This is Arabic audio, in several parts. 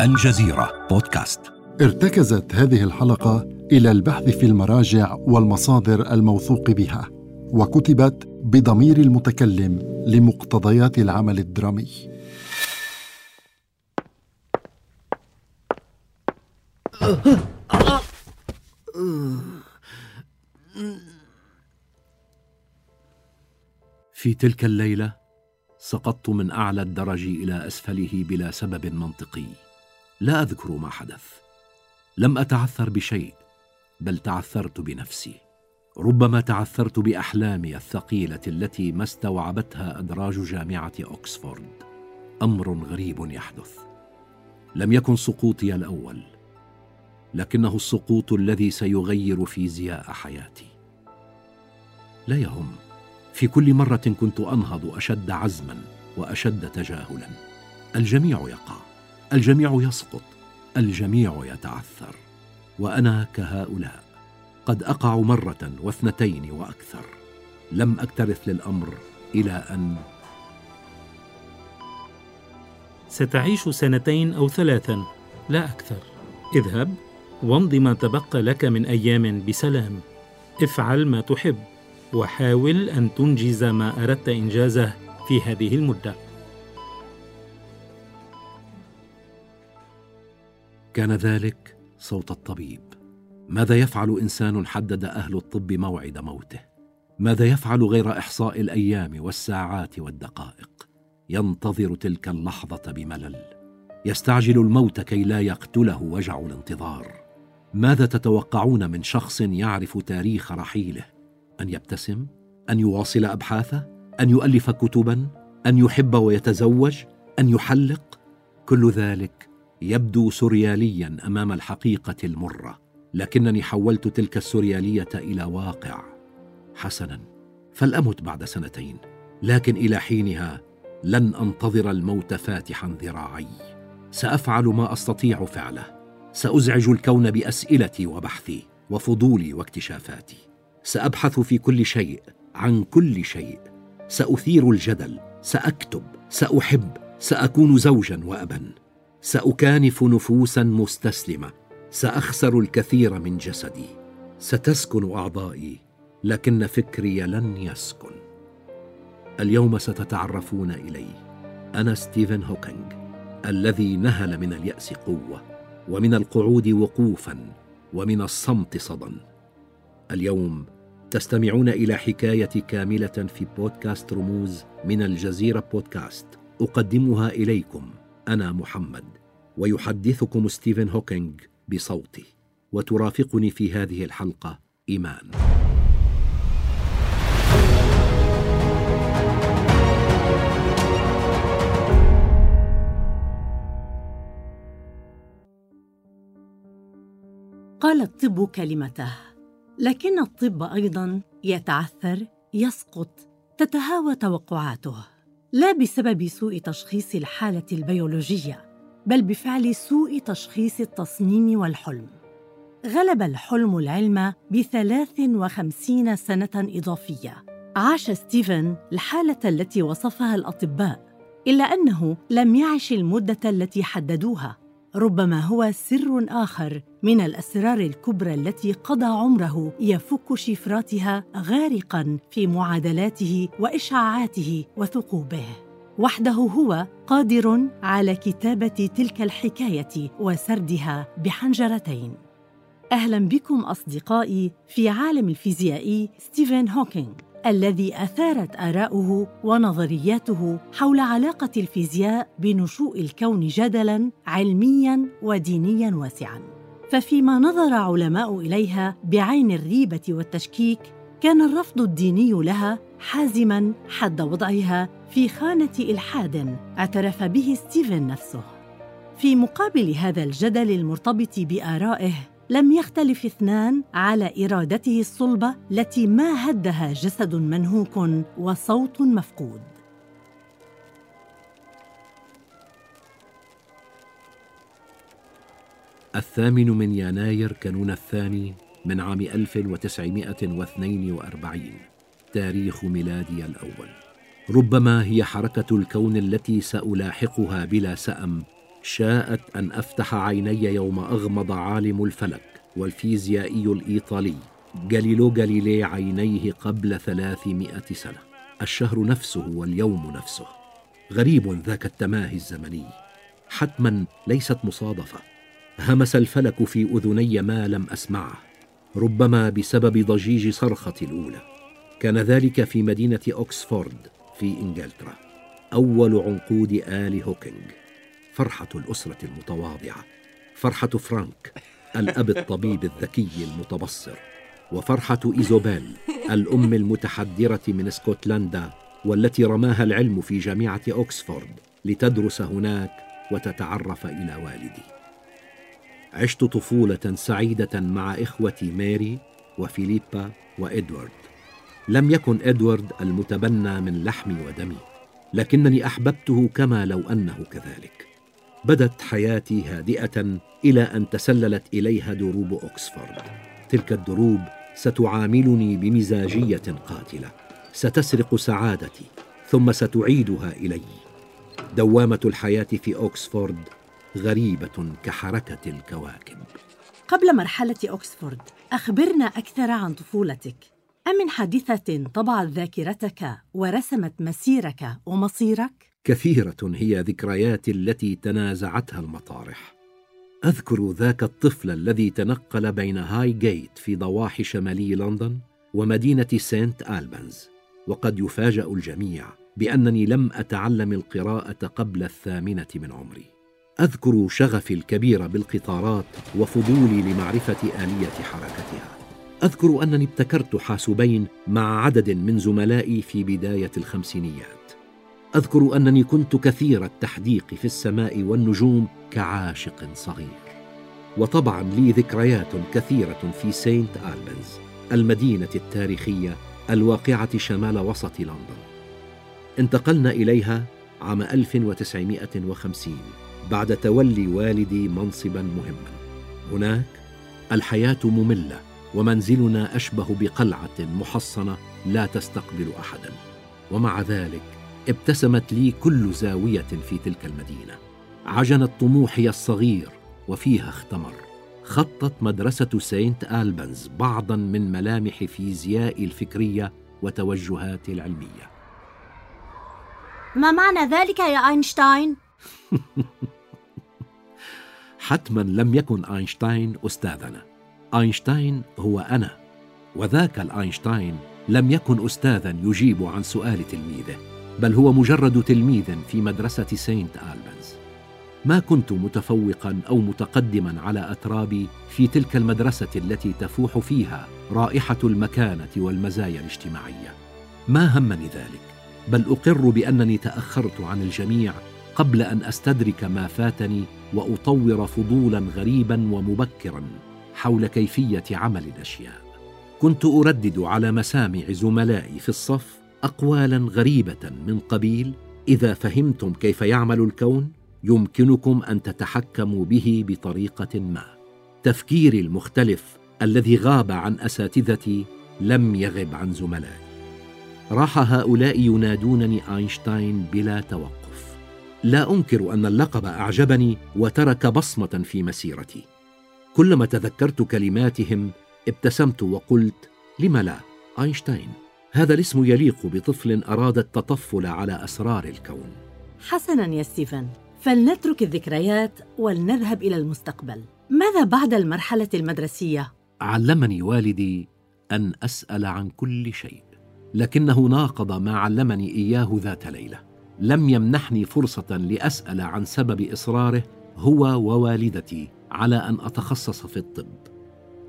الجزيرة بودكاست. ارتكزت هذه الحلقة إلى البحث في المراجع والمصادر الموثوق بها وكتبت بضمير المتكلم لمقتضيات العمل الدرامي. في تلك الليلة سقطت من أعلى الدرج إلى أسفله بلا سبب منطقي. لا أذكر ما حدث. لم أتعثر بشيء بل تعثرت بنفسي. ربما تعثرت بأحلامي الثقيلة التي ما استوعبتها أدراج جامعة اوكسفورد أمر غريب يحدث. لم يكن سقوطي الأول لكنه السقوط الذي سيغير فيزياء حياتي. لا يهم في كل مرة كنت أنهض أشد عزما وأشد تجاهلا. الجميع يقع. الجميع يسقط الجميع يتعثر وأنا كهؤلاء قد أقع مرة واثنتين وأكثر. لم أكترث للأمر إلى أن ستعيش سنتين أو ثلاثا لا أكثر. اذهب وامض ما تبقى لك من أيام بسلام. افعل ما تحب وحاول أن تنجز ما أردت إنجازه في هذه المدة. كان ذلك صوت الطبيب. ماذا يفعل إنسان حدد أهل الطب موعد موته؟ ماذا يفعل غير إحصاء الأيام والساعات والدقائق؟ ينتظر تلك اللحظة بملل. يستعجل الموت كي لا يقتله وجع الانتظار. ماذا تتوقعون من شخص يعرف تاريخ رحيله؟ أن يبتسم؟ أن يواصل أبحاثه؟ أن يؤلف كتبا؟ أن يحب ويتزوج؟ أن يحلق؟ كل ذلك يبدو سرياليا أمام الحقيقة المرة لكنني حولت تلك السرياليه إلى واقع. حسنا فلأمت بعد سنتين لكن إلى حينها لن أنتظر الموت فاتحا ذراعي. سأفعل ما أستطيع فعله. سأزعج الكون بأسئلتي وبحثي وفضولي واكتشافاتي. سأبحث في كل شيء عن كل شيء. سأثير الجدل سأكتب سأحب سأكون زوجا وابا. سأكانف نفوسا مستسلمة سأخسر الكثير من جسدي ستسكن أعضائي لكن فكري لن يسكن. اليوم ستتعرفون إلي أنا ستيفن هوكينج الذي نهل من اليأس قوة ومن القعود وقوفا ومن الصمت صدى. اليوم تستمعون إلى حكاية كاملة في بودكاست رموز من الجزيرة بودكاست أقدمها إليكم أنا محمد. ويحدثكم ستيفن هوكينج بصوتي. وترافقني في هذه الحلقة إيمان. قال الطب كلمته. لكن الطب أيضا يتعثر يسقط تتهاوى توقعاته. لا بسبب سوء تشخيص الحالة البيولوجية. بل بفعل سوء تشخيص التصميم والحلم. غلب الحلم العلم بثلاث وخمسين سنة إضافية. عاش ستيفن الحالة التي وصفها الأطباء إلا أنه لم يعش المدة التي حددوها ربما هو سر آخر من الأسرار الكبرى التي قضى عمره يفك شفراتها غارقا في معادلاته وإشعاعاته وثقوبه. وحده هو قادر على كتابة تلك الحكاية وسردها بحنجرتين. أهلا بكم أصدقائي في عالم الفيزيائي ستيفن هوكينج الذي أثارت اراؤه ونظرياته حول علاقة الفيزياء بنشوء الكون جدلا علميا ودينيا واسعا. ففيما نظر علماء إليها بعين الريبة والتشكيك كان الرفض الديني لها حازما حد وضعها في خانة إلحاد اعترف به ستيفن نفسه. في مقابل هذا الجدل المرتبط بآرائه لم يختلف اثنان على إرادته الصلبة التي ما هدها جسد منهوك وصوت مفقود. الثامن من يناير كانون الثاني من عام 1942 تاريخ ميلادي الأول. ربما هي حركة الكون التي سألاحقها بلا سأم شاءت أن أفتح عيني يوم أغمض عالم الفلك والفيزيائي الإيطالي جاليلو جاليلي عينيه قبل ثلاثمائة سنة. الشهر نفسه واليوم نفسه. غريب ذاك التماهي الزمني. حتما ليست مصادفة. همس الفلك في أذني ما لم أسمعه. ربما بسبب ضجيج صرختي الأولى. كان ذلك في مدينة أوكسفورد في إنجلترا أول عنقود آل هوكينج فرحة الأسرة المتواضعة فرحة فرانك الأب الطبيب الذكي المتبصر وفرحة إيزوبيل الأم المتحدرة من اسكتلندا والتي رماها العلم في جامعة أوكسفورد لتدرس هناك وتتعرف إلى والدي. عشت طفولة سعيدة مع إخوتي ماري وفيليبا وإدوارد. لم يكن إدوارد المتبنى من لحمي ودمي لكنني أحببته كما لو أنه كذلك. بدت حياتي هادئة إلى أن تسللت إليها دروب اوكسفورد تلك الدروب ستعاملني بمزاجية قاتلة. ستسرق سعادتي ثم ستعيدها إلي. دوامة الحياة في اوكسفورد غريبة كحركة الكواكب. قبل مرحلة اوكسفورد أخبرنا أكثر عن طفولتك. أما من حادثة طبعت ذاكرتك ورسمت مسيرك ومصيرك؟ كثيرة هي ذكرياتي التي تنازعتها المطارح. أذكر ذاك الطفل الذي تنقل بين هاي جيت في ضواحي شمالي لندن ومدينة سانت البنز وقد يفاجأ الجميع بأنني لم أتعلم القراءة قبل الثامنة من عمري. أذكر شغفي الكبير بالقطارات وفضولي لمعرفة آلية حركتها. أذكر أنني ابتكرت حاسوبين مع عدد من زملائي في بداية الخمسينيات. أذكر أنني كنت كثير التحديق في السماء والنجوم كعاشق صغير. وطبعا لي ذكريات كثيرة في سينت ألبنز المدينة التاريخية الواقعة شمال وسط لندن. انتقلنا إليها عام 1950 بعد تولي والدي منصبا مهما. هناك الحياة مملة ومنزلنا أشبه بقلعة محصنة لا تستقبل احدا. ومع ذلك ابتسمت لي كل زاوية في تلك المدينة. عجنت طموحي الصغير وفيها اختمر. خطت مدرسة سينت البنز بعضا من ملامح فيزيائي الفكرية وتوجهاتي العلمية. ما معنى ذلك يا أينشتاين؟ حتما لم يكن أينشتاين أستاذنا. أينشتاين هو أنا وذاك الأينشتاين لم يكن استاذا يجيب عن سؤال تلميذه بل هو مجرد تلميذ في مدرسة سينت البنز ما كنت متفوقا أو متقدما على أترابي في تلك المدرسة التي تفوح فيها رائحة المكانة والمزايا الاجتماعية. ما همني ذلك بل أقر بأنني تأخرت عن الجميع قبل أن أستدرك ما فاتني وأطور فضولا غريبا ومبكرا حول كيفية عمل الأشياء. كنت أردد على مسامع زملائي في الصف اقوالا غريبة من قبيل إذا فهمتم كيف يعمل الكون يمكنكم أن تتحكموا به بطريقة ما. تفكيري المختلف الذي غاب عن أساتذتي لم يغب عن زملائي. راح هؤلاء ينادونني أينشتاين بلا توقف. لا أنكر أن اللقب أعجبني وترك بصمة في مسيرتي. كلما تذكرت كلماتهم ابتسمت وقلت لم لا أينشتاين هذا الاسم يليق بطفل أراد التطفل على أسرار الكون. حسنا يا ستيفن فلنترك الذكريات ولنذهب إلى المستقبل. ماذا بعد المرحلة المدرسية؟ علمني والدي أن أسأل عن كل شيء لكنه ناقض ما علمني إياه ذات ليلة. لم يمنحني فرصة لأسأل عن سبب إصراره هو ووالدتي على أن أتخصص في الطب.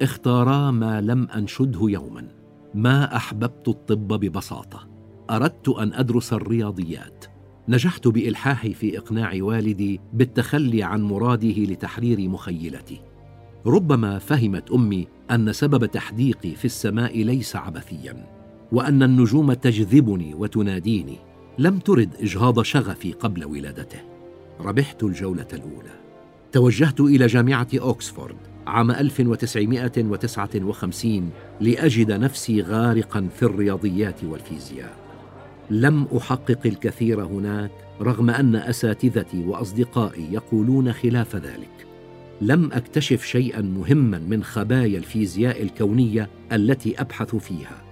اختارا ما لم أنشده يوما. ما أحببت الطب ببساطة. أردت أن أدرس الرياضيات. نجحت بإلحاحي في إقناع والدي بالتخلي عن مراده لتحرير مخيلتي. ربما فهمت أمي أن سبب تحديقي في السماء ليس عبثيا وأن النجوم تجذبني وتناديني. لم ترد إجهاض شغفي قبل ولادته. ربحت الجولة الأولى. توجهت إلى جامعة أوكسفورد عام 1959 لأجد نفسي غارقا في الرياضيات والفيزياء. لم أحقق الكثير هناك رغم أن أساتذتي وأصدقائي يقولون خلاف ذلك. لم أكتشف شيئا مهما من خبايا الفيزياء الكونية التي أبحث فيها.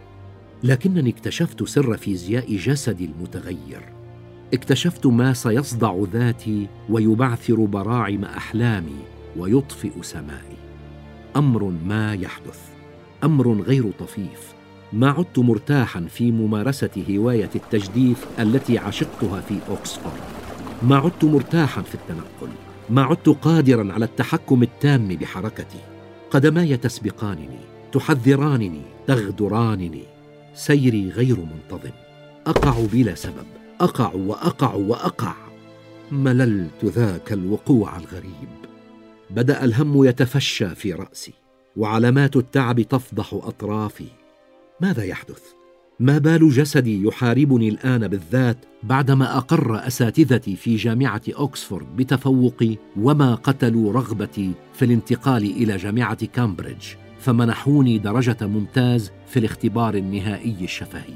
لكنني اكتشفت سر فيزياء جسدي المتغير. اكتشفت ما سيصدع ذاتي ويبعثر براعم أحلامي ويطفئ سمائي. أمر ما يحدث. أمر غير طفيف. ما عدت مرتاحا في ممارسة هواية التجديف التي عشقتها في اوكسفورد ما عدت مرتاحا في التنقل. ما عدت قادرا على التحكم التام بحركتي. قدماي تسبقانني تحذرانني تغدرانني. سيري غير منتظم. أقع بلا سبب. أقع وأقع وأقع. مللت ذاك الوقوع الغريب. بدأ الهم يتفشى في رأسي وعلامات التعب تفضح أطرافي. ماذا يحدث؟ ما بال جسدي يحاربني الآن بالذات بعدما أقر أساتذتي في جامعة اوكسفورد بتفوقي وما قتلوا رغبتي في الانتقال إلى جامعة كامبريدج. فمنحوني درجة ممتاز في الاختبار النهائي الشفهي.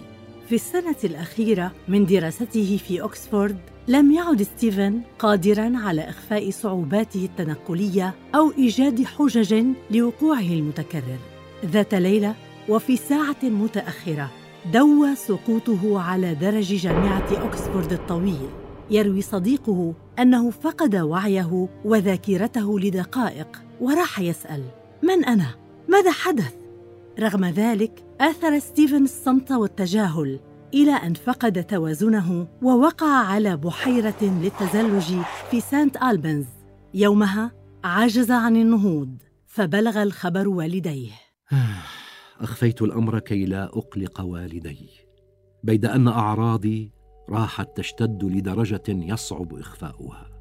في السنة الأخيرة من دراسته في أكسفورد لم يعد ستيفن قادرا على إخفاء صعوباته التنقلية أو إيجاد حجج لوقوعه المتكرر. ذات ليلة وفي ساعة متأخرة دوى سقوطه على درج جامعة أكسفورد الطويل. يروي صديقه أنه فقد وعيه وذاكرته لدقائق وراح يسأل من أنا؟ ماذا حدث؟ رغم ذلك آثر ستيفن الصمت والتجاهل إلى أن فقد توازنه ووقع على بحيرة للتزلج في سانت ألبانز يومها عجز عن النهوض فبلغ الخبر والديه. أخفيت الأمر كي لا أقلق والدي بيد أن أعراضي راحت تشتد لدرجة يصعب إخفاؤها.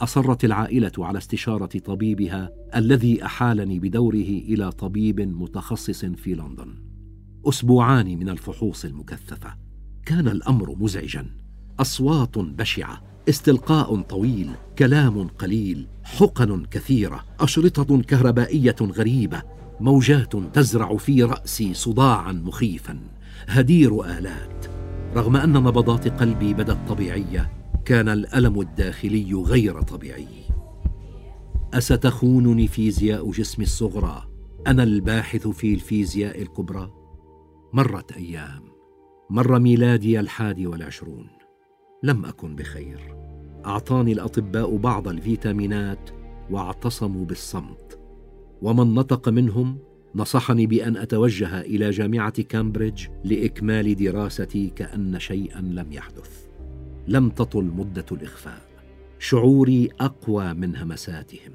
أصرت العائلة على استشارة طبيبها الذي أحالني بدوره إلى طبيب متخصص في لندن. أسبوعان من الفحوص المكثفة. كان الأمر مزعجا. أصوات بشعة. استلقاء طويل. كلام قليل. حقن كثيرة. أشرطة كهربائية غريبة. موجات تزرع في راسي صداعا مخيفا. هدير آلات. رغم أن نبضات قلبي بدت طبيعية كان الألم الداخلي غير طبيعي. أستخونني فيزياء جسمي الصغرى؟ أنا الباحث في الفيزياء الكبرى؟ مرت أيام. مر ميلادي الحادي والعشرون. لم أكن بخير. أعطاني الأطباء بعض الفيتامينات واعتصموا بالصمت. ومن نطق منهم نصحني بأن أتوجه إلى جامعة كامبريدج لإكمال دراستي كأن شيئا لم يحدث. لم تطل مدة الإخفاء. شعوري أقوى من همساتهم.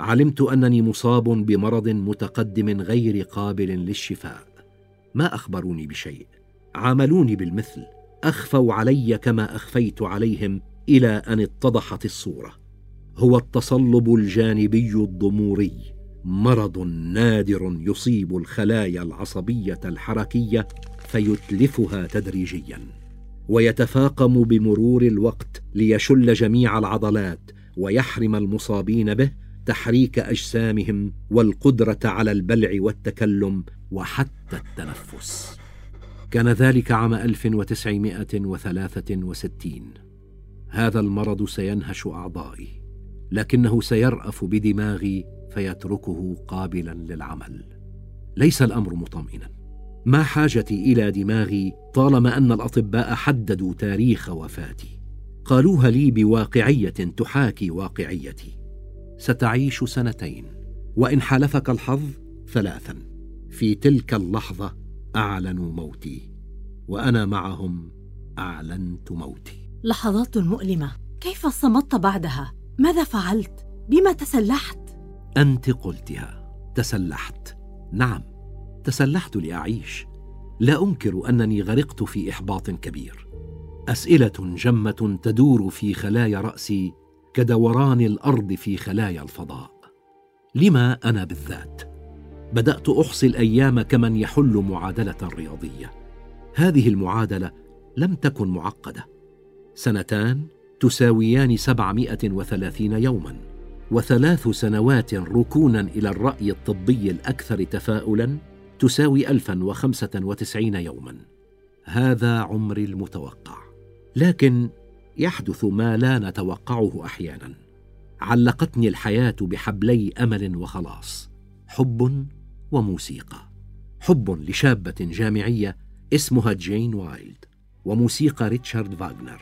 علمت أنني مصاب بمرض متقدم غير قابل للشفاء. ما أخبروني بشيء. عاملوني بالمثل. أخفوا علي كما أخفيت عليهم إلى أن اتضحت الصورة. هو التصلب الجانبي الضموري. مرض نادر يصيب الخلايا العصبية الحركية فيتلفها تدريجيا. ويتفاقم بمرور الوقت ليشل جميع العضلات ويحرم المصابين به تحريك أجسامهم والقدرة على البلع والتكلم وحتى التنفس. كان ذلك عام 1963 هذا المرض سينهش أعضائي لكنه سيرأف بدماغي فيتركه قابلا للعمل. ليس الأمر مطمئنا. ما حاجتي إلى دماغي طالما أن الأطباء حددوا تاريخ وفاتي. قالوها لي بواقعية تحاكي واقعيتي. ستعيش سنتين وإن حالفك الحظ ثلاثا. في تلك اللحظة اعلنوا موتي وأنا معهم أعلنت موتي. لحظات مؤلمة. كيف صمت بعدها؟ ماذا فعلت؟ بما تسلحت؟ أنت قلتها تسلحت. نعم. تسلحت لأعيش. لا أنكر أنني غرقت في إحباط كبير. أسئلة جمة تدور في خلايا رأسي كدوران الأرض في خلايا الفضاء. لما أنا بالذات؟ بدأت احصي الأيام كمن يحل معادلة رياضية. هذه المعادلة لم تكن معقدة. سنتان تساويان سبعمائة وثلاثين يوما وثلاث سنوات ركونا إلى الرأي الطبي الأكثر تفاؤلا تساوي الفا وخمسة وتسعين يوما. هذا عمري المتوقع. لكن يحدث ما لا نتوقعه أحيانا. علقتني الحياة بحبلي أمل وخلاص. حب وموسيقى. حب لشابة جامعية اسمها جين وايلد وموسيقى ريتشارد فاغنر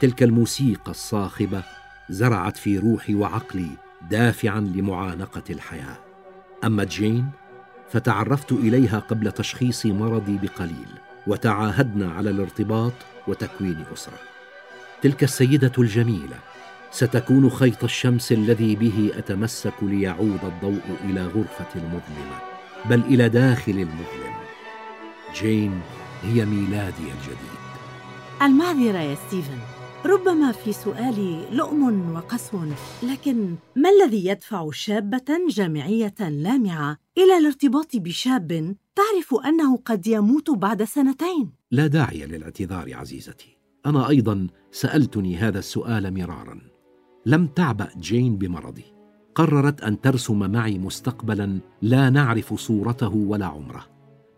تلك الموسيقى الصاخبة زرعت في روحي وعقلي دافعا لمعانقة الحياة. أما جين فتعرفت إليها قبل تشخيص مرضي بقليل وتعاهدنا على الارتباط وتكوين أسرة. تلك السيدة الجميلة ستكون خيط الشمس الذي به أتمسك ليعود الضوء إلى غرفتي المظلمة بل إلى داخلي المظلم. جين هي ميلادي الجديد. المعذرة يا ستيفن. ربما في سؤالي لؤم وقسوة لكن ما الذي يدفع شابة جامعية لامعة إلى الارتباط بشاب تعرف أنه قد يموت بعد سنتين؟ لا داعي للاعتذار عزيزتي. أنا أيضا سألتني هذا السؤال مرارا. لم تعبأ جين بمرضي. قررت أن ترسم معي مستقبلا لا نعرف صورته ولا عمره.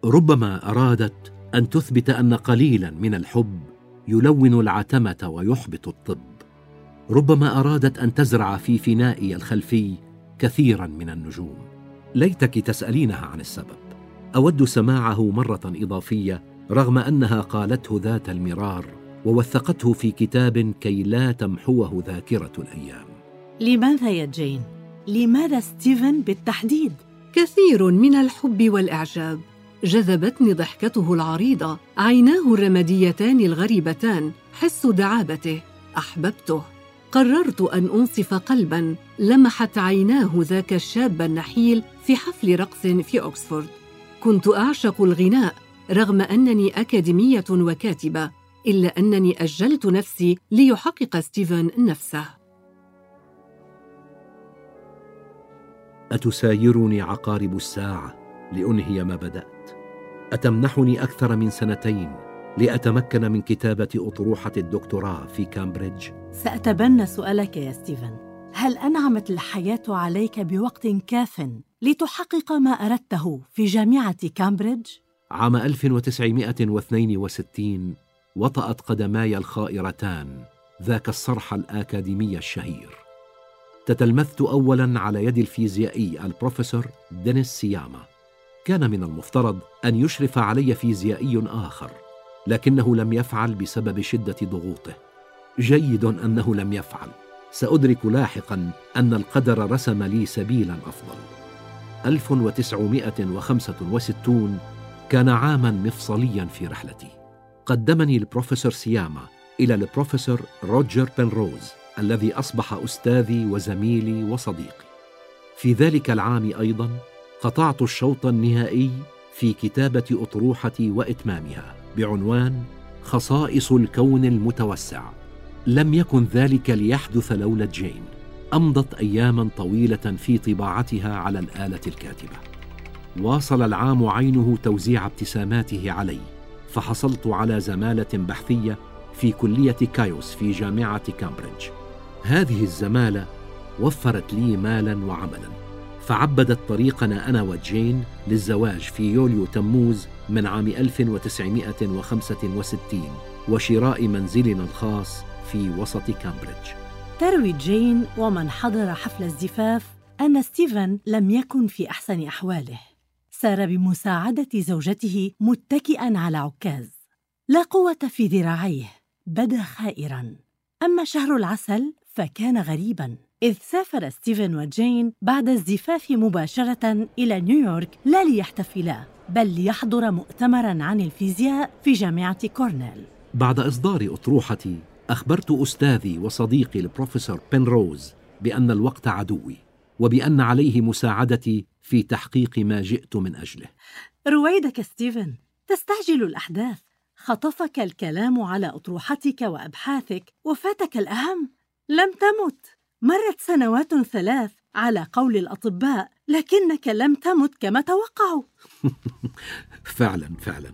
ربما أرادت أن تثبت أن قليلا من الحب يلون العتمة ويحبط الطب. ربما أرادت أن تزرع في فنائي الخلفي كثيرا من النجوم. ليتك تسألينها عن السبب. أود سماعه مرة إضافية رغم أنها قالته ذات المرار ووثقته في كتاب كي لا تمحوه ذاكرة الأيام. لماذا يا جين؟ لماذا ستيفن بالتحديد؟ كثير من الحب والإعجاب. جذبتني ضحكته العريضة. عيناه الرماديتان الغريبتان. حس دعابته. أحببته. قررت أن أنصف قلبا. لمحت عيناه ذاك الشاب النحيل في حفل رقص في اوكسفورد كنت أعشق الغناء رغم أنني أكاديمية وكاتبة إلا أنني أجلت نفسي ليحقق ستيفن نفسه. أتسايرني عقارب الساعة لأنهي ما بدأت. أتمنحني أكثر من سنتين لأتمكن من كتابة أطروحة الدكتوراه في كامبريدج؟ سأتبنى سؤالك يا ستيفن. هل أنعمت الحياة عليك بوقت كاف لتحقق ما أردته في جامعة كامبريدج؟ عام 1962 وطأت قدماي الخائرتان ذاك الصرح الآكاديمي الشهير. تتلمذت أولا على يد الفيزيائي البروفيسور دينيس سياما. كان من المفترض أن يشرف علي فيزيائي آخر لكنه لم يفعل بسبب شدة ضغوطه. جيد أنه لم يفعل. سأدرك لاحقا أن القدر رسم لي سبيلا أفضل. 1965 كان عاما مفصليا في رحلتي. قدمني البروفيسور سياما إلى البروفيسور روجر بنروز الذي أصبح أستاذي وزميلي وصديقي. في ذلك العام أيضا قطعت الشوط النهائي في كتابة أطروحتي وإتمامها بعنوان خصائص الكون المتوسع. لم يكن ذلك ليحدث لولا جين أمضت اياما طويلة في طباعتها على الآلة الكاتبة. واصل العام عينه توزيع ابتساماته علي. فحصلت على زمالة بحثية في كلية كايوس في جامعة كامبريدج. هذه الزمالة وفرت لي مالا وعملا. فعبدت طريقنا أنا وجين للزواج في يوليو تموز من عام 1965 وشراء منزلنا الخاص في وسط كامبريدج. تروي جين ومن حضر حفل الزفاف أن ستيفن لم يكن في أحسن أحواله. سار بمساعدة زوجته متكئا على عكاز. لا قوة في ذراعيه بدا خائرا. أما شهر العسل فكان غريبا. إذ سافر ستيفن وجين بعد الزفاف مباشرة إلى نيويورك لا ليحتفلا بل ليحضر مؤتمرا عن الفيزياء في جامعة كورنيل. بعد إصدار أطروحتي أخبرت أستاذي وصديقي البروفيسور بنروز بأن الوقت عدوي وبأن عليه مساعدتي في تحقيق ما جئت من أجله. رويدك ستيفن تستعجل الأحداث. خطفك الكلام على أطروحتك وأبحاثك وفاتك الأهم لم تمت. مرت سنوات ثلاث على قول الأطباء لكنك لم تمت كما توقعوا. فعلا فعلا.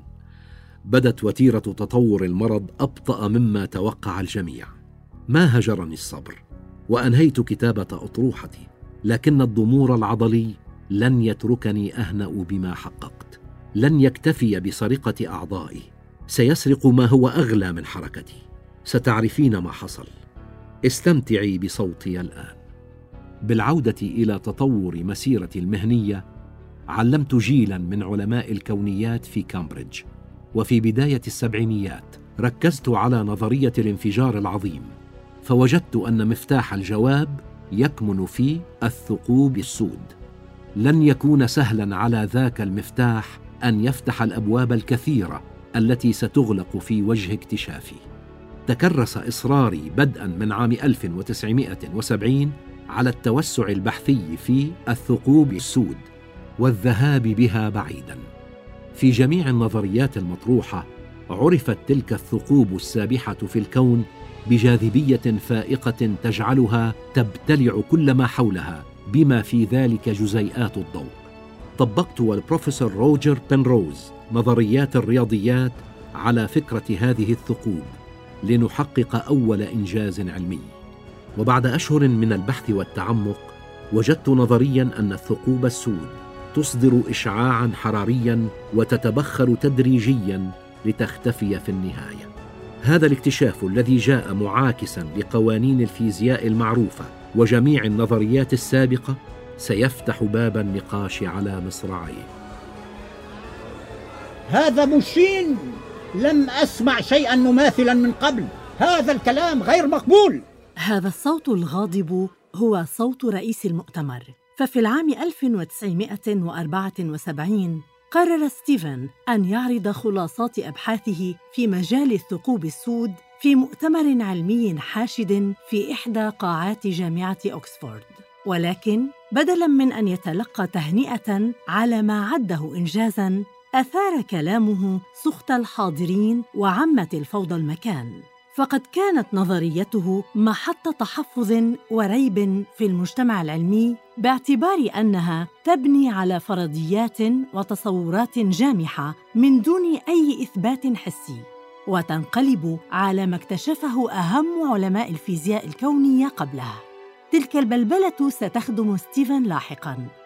بدت وتيرة تطور المرض أبطأ مما توقع الجميع. ما هجرني الصبر وأنهيت كتابة أطروحتي لكن الضمور العضلي لن يتركني أهنأ بما حققت. لن يكتفي بسرقة أعضائي. سيسرق ما هو أغلى من حركتي. ستعرفين ما حصل. استمتعي بصوتي الآن. بالعودة إلى تطور مسيرتي المهنية علمت جيلا من علماء الكونيات في كامبريدج. وفي بداية السبعينيات ركزت على نظرية الانفجار العظيم فوجدت أن مفتاح الجواب يكمن في الثقوب السود. لن يكون سهلا على ذاك المفتاح أن يفتح الأبواب الكثيرة التي ستغلق في وجه اكتشافي. تكرس إصراري بدءا من عام 1970 على التوسع البحثي في الثقوب السود والذهاب بها بعيدا. في جميع النظريات المطروحة عرفت تلك الثقوب السابحة في الكون بجاذبية فائقة تجعلها تبتلع كل ما حولها بما في ذلك جزيئات الضوء. طبقت والبروفيسور روجر بنروز نظريات الرياضيات على فكرة هذه الثقوب. لنحقق أول إنجاز علمي. وبعد أشهر من البحث والتعمق وجدت نظريا أن الثقوب السود تصدر اشعاعا حراريا وتتبخر تدريجيا لتختفي في النهاية. هذا الاكتشاف الذي جاء معاكسا لقوانين الفيزياء المعروفة وجميع النظريات السابقة سيفتح باب النقاش على مصراعيه. هذا مشين! لم أسمع شيئا مماثلا من قبل. هذا الكلام غير مقبول. هذا الصوت الغاضب هو صوت رئيس المؤتمر. ففي العام 1974 قرر ستيفن أن يعرض خلاصات أبحاثه في مجال الثقوب السود في مؤتمر علمي حاشد في إحدى قاعات جامعة أكسفورد. ولكن بدلاً من أن يتلقى تهنئة على ما عده إنجازاً أثار كلامه سخط الحاضرين وعمت الفوضى المكان. فقد كانت نظريته محط تحفظ وريب في المجتمع العلمي باعتبار أنها تبني على فرضيات وتصورات جامحة من دون أي إثبات حسي وتنقلب على ما اكتشفه أهم علماء الفيزياء الكونية قبلها. تلك البلبلة ستخدم ستيفن لاحقا.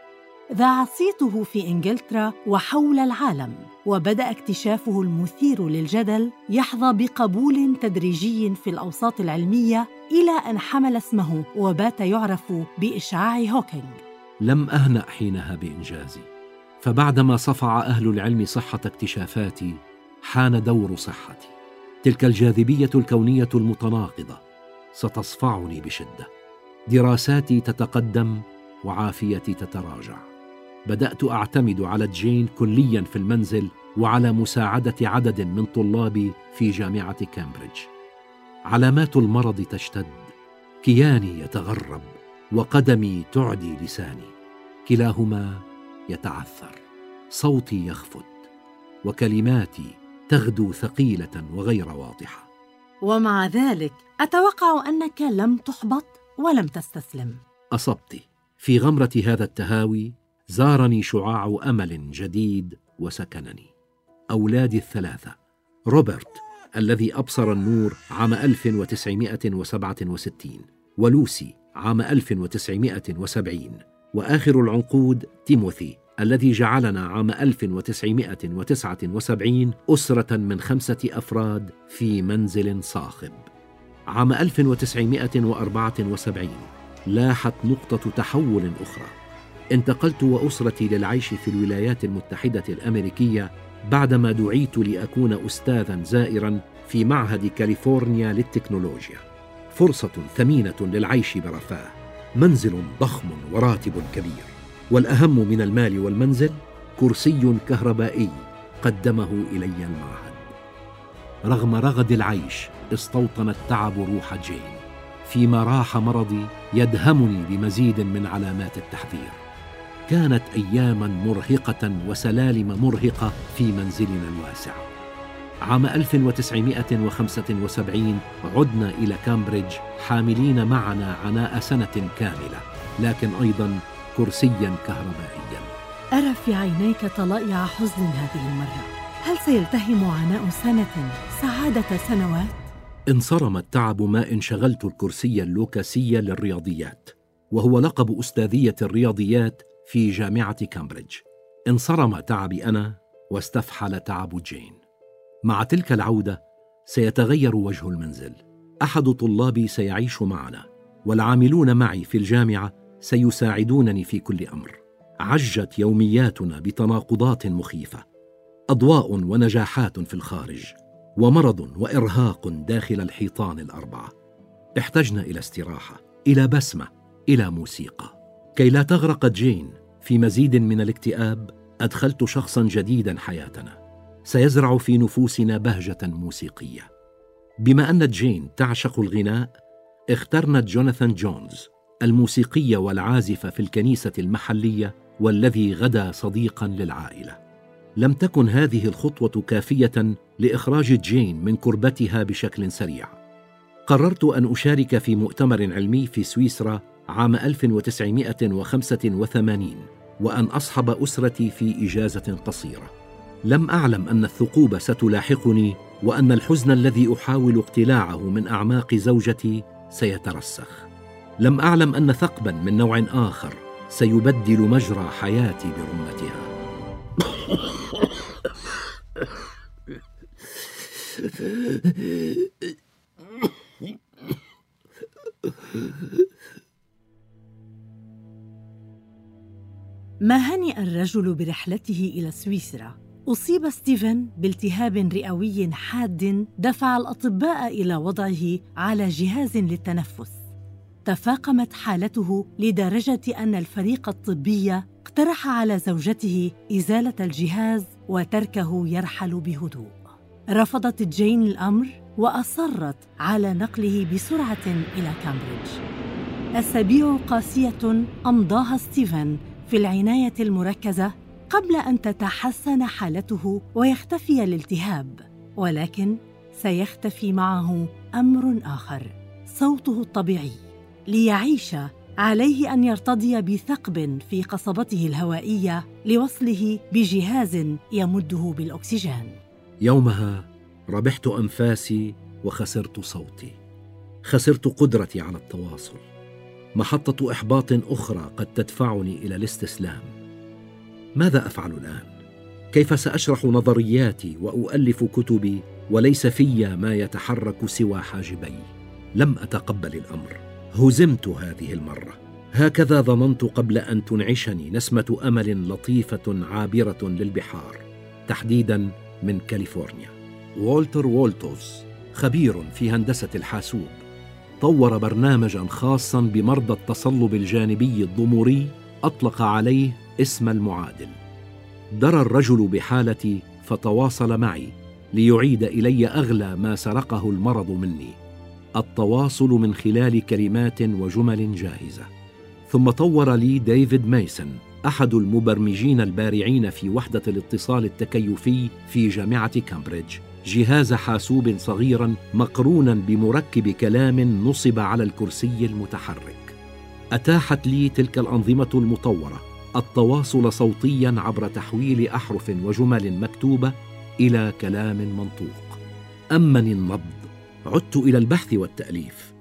ذاع صيته في إنجلترا وحول العالم وبدأ اكتشافه المثير للجدل يحظى بقبول تدريجي في الأوساط العلمية إلى أن حمل اسمه وبات يعرف بإشعاع هوكينج لم أهنأ حينها بإنجازي فبعدما صفع أهل العلم صحة اكتشافاتي حان دور صحتي. تلك الجاذبية الكونية المتناقضة ستصفعني بشدة. دراساتي تتقدم وعافيتي تتراجع. بدأت أعتمد على جين كليا في المنزل وعلى مساعدة عدد من طلابي في جامعة كامبريدج. علامات المرض تشتد. كياني يتغرب وقدمي تعدي لساني. كلاهما يتعثر. صوتي يخفت. وكلماتي تغدو ثقيلة وغير واضحة. ومع ذلك أتوقع أنك لم تحبط ولم تستسلم. أصبت في غمرة هذا التهاوي زارني شعاع أمل جديد وسكنني. أولادي الثلاثة. روبرت الذي أبصر النور عام 1967 ولوسي عام 1970 وآخر العنقود تيموثي الذي جعلنا عام 1979 أسرة من خمسة أفراد في منزل صاخب. عام 1974 لاحت نقطة تحول أخرى. انتقلت وأسرتي للعيش في الولايات المتحدة الأمريكية بعدما دعيت لأكون استاذا زائرا في معهد كاليفورنيا للتكنولوجيا. فرصة ثمينة للعيش برفاه. منزل ضخم وراتب كبير. والأهم من المال والمنزل كرسي كهربائي قدمه إلي المعهد. رغم رغد العيش استوطن التعب روح جين. فيما راح مرضي يدهمني بمزيد من علامات التحذير. كانت أياما مرهقة وسلالم مرهقة في منزلنا الواسع. عام 1975 عدنا إلى كامبريدج حاملين معنا عناء سنة كاملة لكن أيضا كرسيا كهربائيا. ارى في عينيك طلائع حزن هذه المرة. هل سيلتهم عناء سنة سعادة سنوات؟ انصرم التعب ما انشغلت الكرسي اللوكاسي للرياضيات وهو لقب أستاذية الرياضيات في جامعة كامبريدج. انصرم تعبي أنا واستفحل تعب جين. مع تلك العودة سيتغير وجه المنزل. أحد طلابي سيعيش معنا والعاملون معي في الجامعة سيساعدونني في كل أمر. عجت يومياتنا بتناقضات مخيفة أضواء ونجاحات في الخارج ومرض وإرهاق داخل الحيطان الأربعة. احتجنا إلى استراحة إلى بسمة إلى موسيقى. كي لا تغرق جين في مزيد من الاكتئاب أدخلت شخصا جديدا حياتنا. سيزرع في نفوسنا بهجة موسيقية. بما أن جين تعشق الغناء اخترنا جوناثان جونز الموسيقي والعازف في الكنيسة المحلية والذي غدا صديقا للعائلة. لم تكن هذه الخطوة كافية لإخراج جين من كربتها بشكل سريع. قررت أن أشارك في مؤتمر علمي في سويسرا عام 1985 وأن أصحب أسرتي في إجازة قصيرة. لم أعلم أن الثقوب ستلاحقني وأن الحزن الذي أحاول اقتلاعه من أعماق زوجتي سيترسخ. لم أعلم أن ثقبا من نوع آخر سيبدل مجرى حياتي برمتها. ما هنئ الرجل برحلته إلى سويسرا. أصيب ستيفن بالتهاب رئوي حاد دفع الأطباء إلى وضعه على جهاز للتنفس. تفاقمت حالته لدرجة أن الفريق الطبي اقترح على زوجته إزالة الجهاز وتركه يرحل بهدوء. رفضت جين الأمر وأصرت على نقله بسرعة إلى كامبريدج. أسابيع قاسية أمضاها ستيفن في العناية المركزة قبل أن تتحسن حالته ويختفي الالتهاب ولكن سيختفي معه أمر آخر صوته الطبيعي ليعيش عليه أن يرتضي بثقب في قصبته الهوائية لوصله بجهاز يمده بالأكسجين. يومها ربحت أنفاسي وخسرت صوتي خسرت قدرتي على التواصل. محطة إحباط أخرى قد تدفعني إلى الاستسلام. ماذا أفعل الآن؟ كيف سأشرح نظرياتي وأؤلف كتبي وليس في ما يتحرك سوى حاجبي؟ لم أتقبل الأمر. هزمت هذه المرة. هكذا ظننت قبل أن تنعشني نسمة أمل لطيفة عابرة للبحار تحديدا من كاليفورنيا. والتر وولتوز خبير في هندسة الحاسوب. طور برنامجا خاصا بمرضى التصلب الجانبي الضموري أطلق عليه اسم المعادل. درى الرجل بحالتي فتواصل معي ليعيد إلي أغلى ما سرقه المرض مني. التواصل من خلال كلمات وجمل جاهزة. ثم طور لي ديفيد ميسون أحد المبرمجين البارعين في وحدة الاتصال التكيفي في جامعة كامبريدج. جهاز حاسوب صغيرا مقرونا بمركب كلام نصب على الكرسي المتحرك. أتاحت لي تلك الأنظمة المطورة التواصل صوتيا عبر تحويل أحرف وجمل مكتوبة إلى كلام منطوق. امني النبض عدت إلى البحث والتأليف.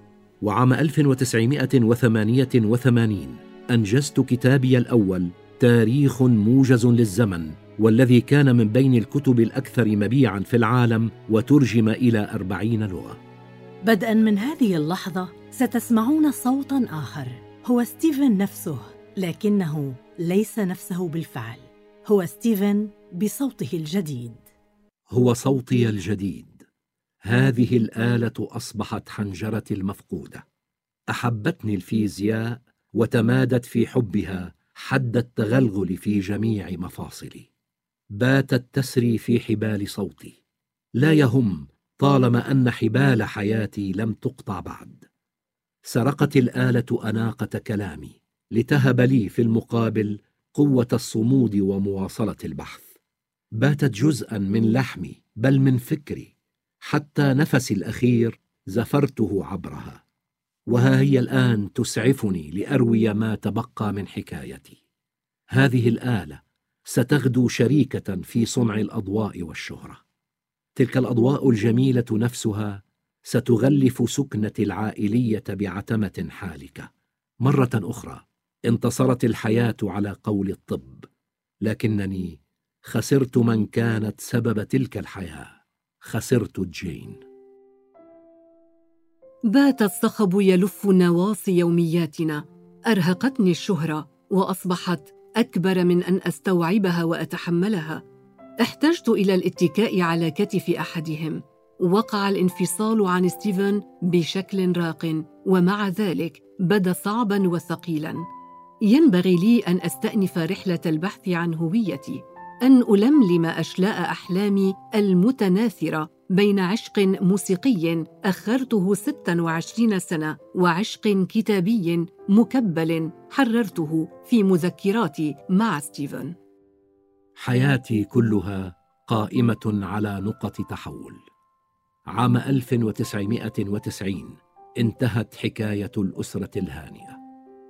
وعام 1988 أنجزت كتابي الأول تاريخ موجز للزمن والذي كان من بين الكتب الأكثر مبيعا في العالم وترجم إلى أربعين لغة. بدءا من هذه اللحظة ستسمعون صوتا آخر. هو ستيفن نفسه لكنه ليس نفسه بالفعل. هو ستيفن بصوته الجديد. هو صوتي الجديد. هذه الآلة أصبحت حنجرتي المفقودة. أحبتني الفيزياء وتمادت في حبها حد التغلغل في جميع مفاصلي. باتت تسري في حبال صوتي. لا يهم طالما أن حبال حياتي لم تقطع بعد. سرقت الآلة أناقة كلامي لتهب لي في المقابل قوة الصمود ومواصلة البحث. باتت جزءا من لحمي بل من فكري. حتى نفسي الأخير زفرته عبرها. وها هي الآن تسعفني لأروي ما تبقى من حكايتي. هذه الآلة ستغدو شريكة في صنع الأضواء والشهرة. تلك الأضواء الجميلة نفسها ستغلف سكنة العائلية بعتمة حالكة. مرة أخرى انتصرت الحياة على قول الطب لكنني خسرت من كانت سبب تلك الحياة. خسرت جين بات الصخب يلف نواصي يومياتنا أرهقتني الشهرة وأصبحت أكبر من أن أستوعبها وأتحملها. احتجت إلى الاتكاء على كتف أحدهم. وقع الانفصال عن ستيفن بشكل راق ومع ذلك بدا صعبا وثقيلا. ينبغي لي أن أستأنف رحلة البحث عن هويتي أن ألملم أشلاء أحلامي المتناثرة. بين عشق موسيقي أخرته 26 سنة وعشق كتابي مكبل حررته في مذكراتي مع ستيفن. حياتي كلها قائمة على نقط تحول. عام 1990 انتهت حكاية الأسرة الهانئه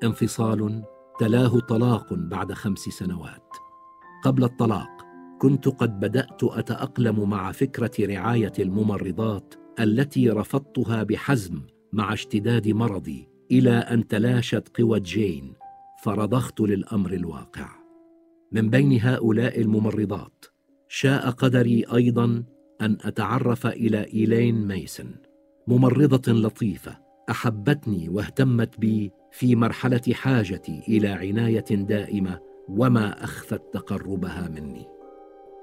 انفصال تلاه طلاق بعد خمس سنوات. قبل الطلاق كنت قد بدأت أتأقلم مع فكرة رعاية الممرضات التي رفضتها بحزم مع اشتداد مرضي إلى أن تلاشت قوى جين فرضخت للأمر الواقع. من بين هؤلاء الممرضات شاء قدري أيضا أن أتعرف إلى إيلين ميسن. ممرضة لطيفة أحبتني واهتمت بي في مرحلة حاجتي إلى عناية دائمة وما اخفت تقربها مني.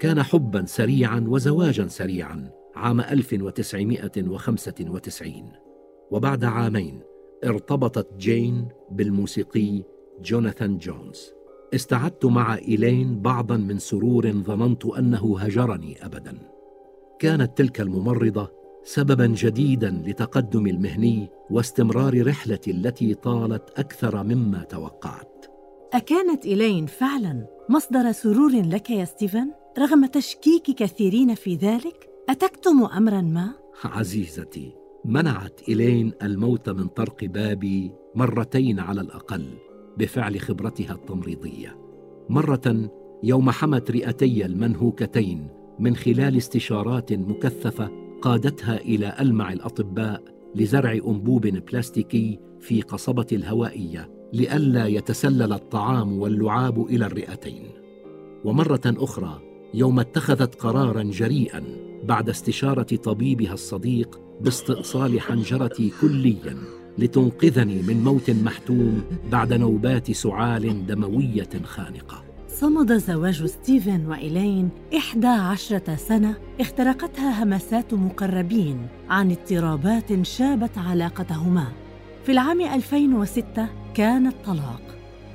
كان حبا سريعا وزواجا سريعا عام 1995 وبعد عامين ارتبطت جين بالموسيقي جوناثان جونز. استعدت مع إيلين بعضا من سرور ظننت أنه هجرني أبدا. كانت تلك الممرضة سببا جديدا لتقدمي المهني واستمرار رحلتي التي طالت أكثر مما توقعت. أكانت إيلين فعلا مصدر سرور لك يا ستيفن؟ رغم تشكيك كثيرين في ذلك أتكتم أمرا ما؟ عزيزتي منعت إلين الموت من طرق بابي مرتين على الأقل بفعل خبرتها التمريضية مرة يوم حمت رئتي المنهوكتين من خلال استشارات مكثفة قادتها إلى ألمع الأطباء لزرع أنبوب بلاستيكي في قصبة الهوائية لئلا يتسلل الطعام واللعاب إلى الرئتين ومرة أخرى يوم اتخذت قرارا جريئا بعد استشارة طبيبها الصديق باستئصال حنجرتي كليا لتنقذني من موت محتوم بعد نوبات سعال دموية خانقة. صمد زواج ستيفن وإيلين إحدى عشرة سنة اخترقتها همسات مقربين عن اضطرابات شابت علاقتهما. في العام 2006 كان الطلاق.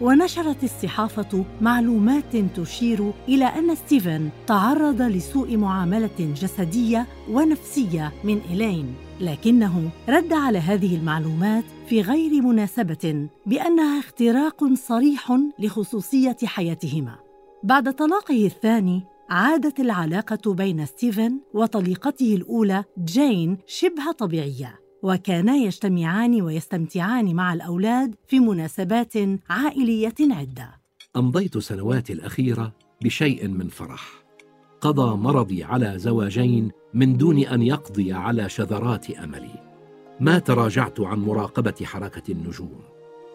ونشرت الصحافة معلومات تشير إلى أن ستيفن تعرض لسوء معاملة جسدية ونفسية من إيلين لكنه رد على هذه المعلومات في غير مناسبة بأنها اختراق صريح لخصوصية حياتهما. بعد طلاقه الثاني عادت العلاقة بين ستيفن وطليقته الأولى جين شبه طبيعية. وكانا يجتمعان ويستمتعان مع الأولاد في مناسبات عائلية عدة. أمضيت سنواتي الأخيرة بشيء من فرح. قضى مرضي على زواجين من دون أن يقضي على شذرات أملي. ما تراجعت عن مراقبة حركة النجوم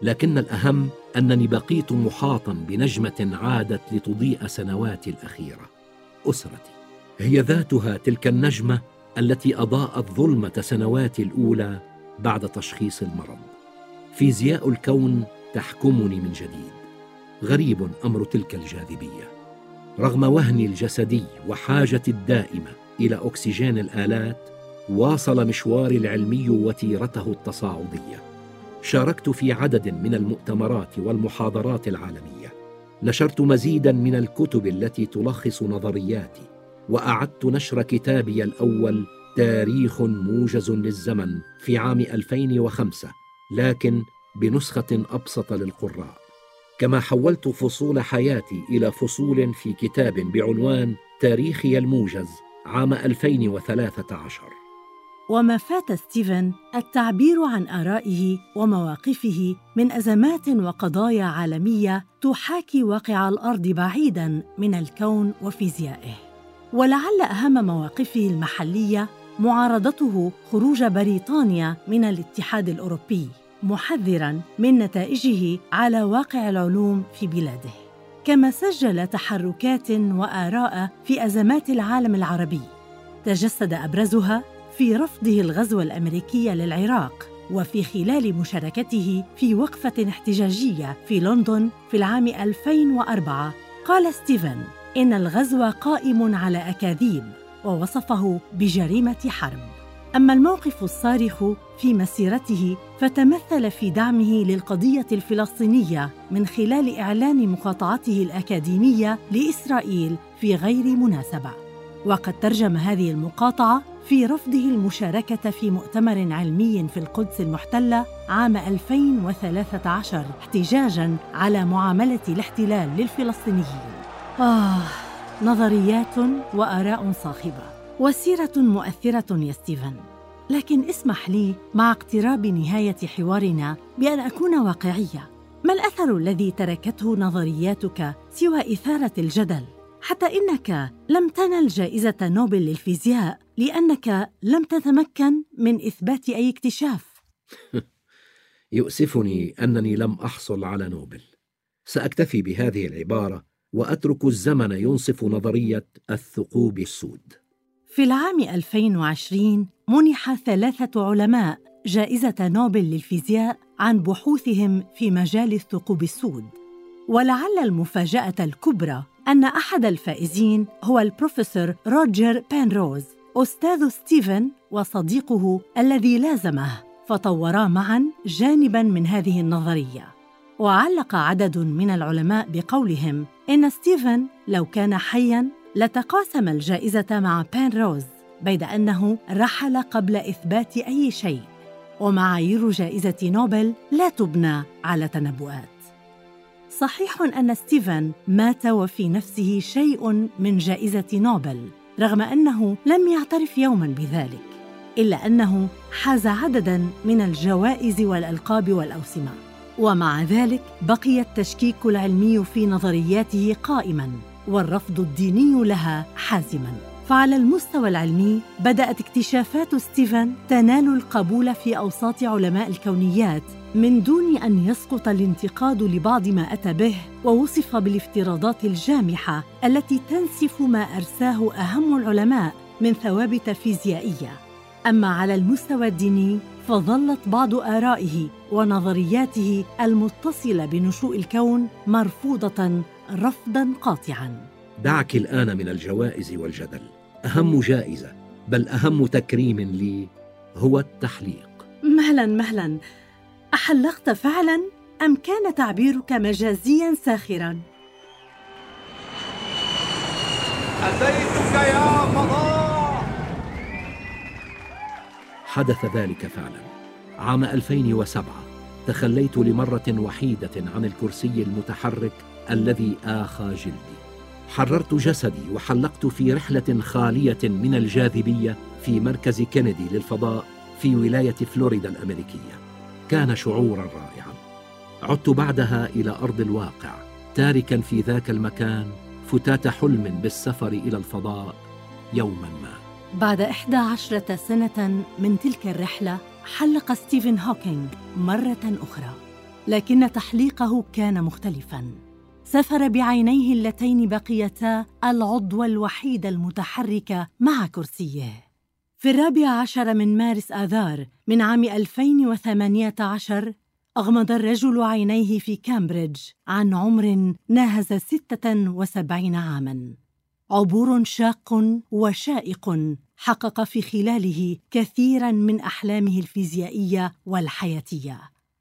لكن الأهم أنني بقيت محاطا بنجمة عادت لتضيء سنواتي الأخيرة أسرتي. هي ذاتها تلك النجمة التي أضاءت ظلمة سنواتي الأولى بعد تشخيص المرض. فيزياء الكون تحكمني من جديد. غريب أمر تلك الجاذبية. رغم وهني الجسدي وحاجتي الدائمة إلى أكسجين الآلات واصل مشواري العلمي وتيرته التصاعدية. شاركت في عدد من المؤتمرات والمحاضرات العالمية. نشرت مزيدا من الكتب التي تلخص نظرياتي. وأعدت نشر كتابي الأول تاريخ موجز للزمن في عام 2005 لكن بنسخة أبسط للقراء. كما حولت فصول حياتي إلى فصول في كتاب بعنوان تاريخي الموجز عام 2013 وما فات ستيفن التعبير عن آرائه ومواقفه من أزمات وقضايا عالمية تحاكي واقع الأرض بعيدا من الكون وفيزيائه. ولعل أهم مواقفه المحلية معارضته خروج بريطانيا من الاتحاد الأوروبي محذرا من نتائجه على واقع العلوم في بلاده. كما سجل تحركات وآراء في أزمات العالم العربي تجسد أبرزها في رفضه الغزو الأمريكي للعراق وفي خلال مشاركته في وقفة احتجاجية في لندن في العام 2004 قال ستيفن إن الغزو قائم على أكاذيب ووصفه بجريمة حرب أما الموقف الصارخ في مسيرته فتمثل في دعمه للقضية الفلسطينية من خلال إعلان مقاطعته الأكاديمية لإسرائيل في غير مناسبة وقد ترجم هذه المقاطعة في رفضه المشاركة في مؤتمر علمي في القدس المحتلة عام 2013 احتجاجاً على معاملة الاحتلال للفلسطينيين. آه، نظريات وآراء صاخبة وسيرة مؤثرة يا ستيفن. لكن اسمح لي مع اقتراب نهاية حوارنا بأن أكون واقعية. ما الأثر الذي تركته نظرياتك سوى إثارة الجدل؟ حتى إنك لم تنل جائزة نوبل للفيزياء لأنك لم تتمكن من إثبات أي اكتشاف يؤسفني أنني لم أحصل على نوبل سأكتفي بهذه العبارة وأترك الزمن ينصف نظرية الثقوب السود. في العام 2020 منح ثلاثة علماء جائزة نوبل للفيزياء عن بحوثهم في مجال الثقوب السود. ولعل المفاجأة الكبرى أن أحد الفائزين هو البروفيسور روجر بانروز أستاذ ستيفن وصديقه الذي لازمه فطورا معا جانبا من هذه النظرية. وعلق عدد من العلماء بقولهم إن ستيفن لو كان حيا لتقاسم الجائزة مع بانروز بيد أنه رحل قبل إثبات أي شيء. ومعايير جائزة نوبل لا تبنى على تنبؤات. صحيح أن ستيفن مات وفي نفسه شيء من جائزة نوبل رغم أنه لم يعترف يوما بذلك إلا أنه حاز عددا من الجوائز والألقاب والأوسمة. ومع ذلك بقي التشكيك العلمي في نظرياته قائما والرفض الديني لها حازما. فعلى المستوى العلمي بدأت اكتشافات ستيفن تنال القبول في أوساط علماء الكونيات من دون أن يسقط الانتقاد لبعض ما أتى به ووصف بالافتراضات الجامحة التي تنسف ما أرساه أهم العلماء من ثوابت فيزيائيه أما على المستوى الديني فظلت بعض آرائه ونظرياته المتصلة بنشوء الكون مرفوضة رفضا قاطعا. دعك الآن من الجوائز والجدل. أهم جائزة بل أهم تكريم لي هو التحليق. مهلا مهلا. أحلقت فعلا أم كان تعبيرك مجازيا ساخرا؟ أتيتك يا فضاء! حدث ذلك فعلا. عام 2007 تخليت لمرة وحيدة عن الكرسي المتحرك الذي آخى جلدي. حررت جسدي وحلقت في رحلة خالية من الجاذبية في مركز كينيدي للفضاء في ولاية فلوريدا الأمريكية. كان شعورا رائعا. عدت بعدها إلى أرض الواقع تاركا في ذاك المكان فتات حلم بالسفر إلى الفضاء يوما ما. بعد إحدى عشرة سنة من تلك الرحلة حلق ستيفن هوكينج مرة أخرى لكن تحليقه كان مختلفاً. سفر بعينيه اللتين بقيتا العضو الوحيد المتحرك مع كرسيه. في الرابع عشر من مارس آذار من عام 2018 أغمض الرجل عينيه في كامبريدج عن عمر ناهز 76 عاماً. عبور شاق وشائق حقق في خلاله كثيرا من أحلامه الفيزيائية والحياتية.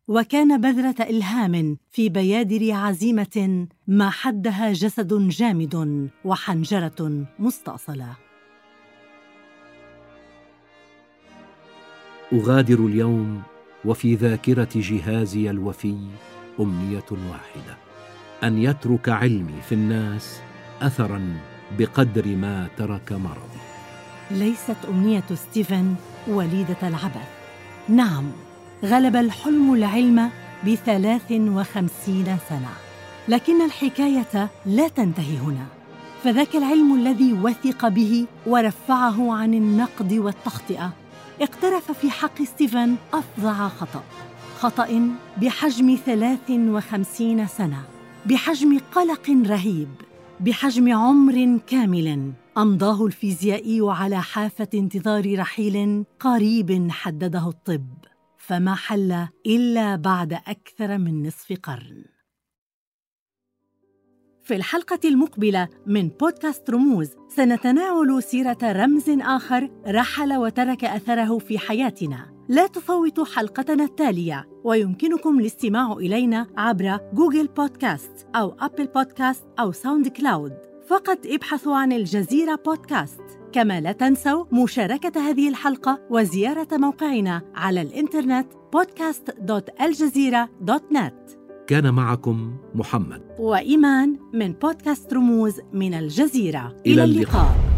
وكان بذرة إلهام في بيادر عزيمة ما حدها جسد جامد وحنجرة مستاصله أغادر اليوم وفي ذاكرة جهازي الوفي أمنية واحدة. أن يترك علمي في الناس اثرا بقدر ما ترك مرضي ليست أمنية ستيفن وليدة العبث. نعم غلب الحلم العلم بثلاث وخمسين سنة. لكن الحكاية لا تنتهي هنا. فذاك العلم الذي وثق به ورفعه عن النقد والتخطئة اقترف في حق ستيفن أفظع خطأ. خطأ بحجم 53 سنة بحجم قلق رهيب. بحجم عمر كامل أمضاه الفيزيائي على حافة انتظار رحيل قريب حدده الطب فما حل إلا بعد أكثر من نصف قرن. في الحلقة المقبلة من بودكاست رموز سنتناول سيرة رمز آخر رحل وترك أثره في حياتنا. لا تفوتوا حلقتنا التالية ويمكنكم الاستماع إلينا عبر جوجل بودكاست أو أبل بودكاست أو ساوند كلاود. فقط ابحثوا عن الجزيرة بودكاست. كما لا تنسوا مشاركة هذه الحلقة وزيارة موقعنا على الإنترنت podcast.aljazeera.net كان معكم محمد. وإيمان من بودكاست رموز من الجزيرة. إلى اللقاء.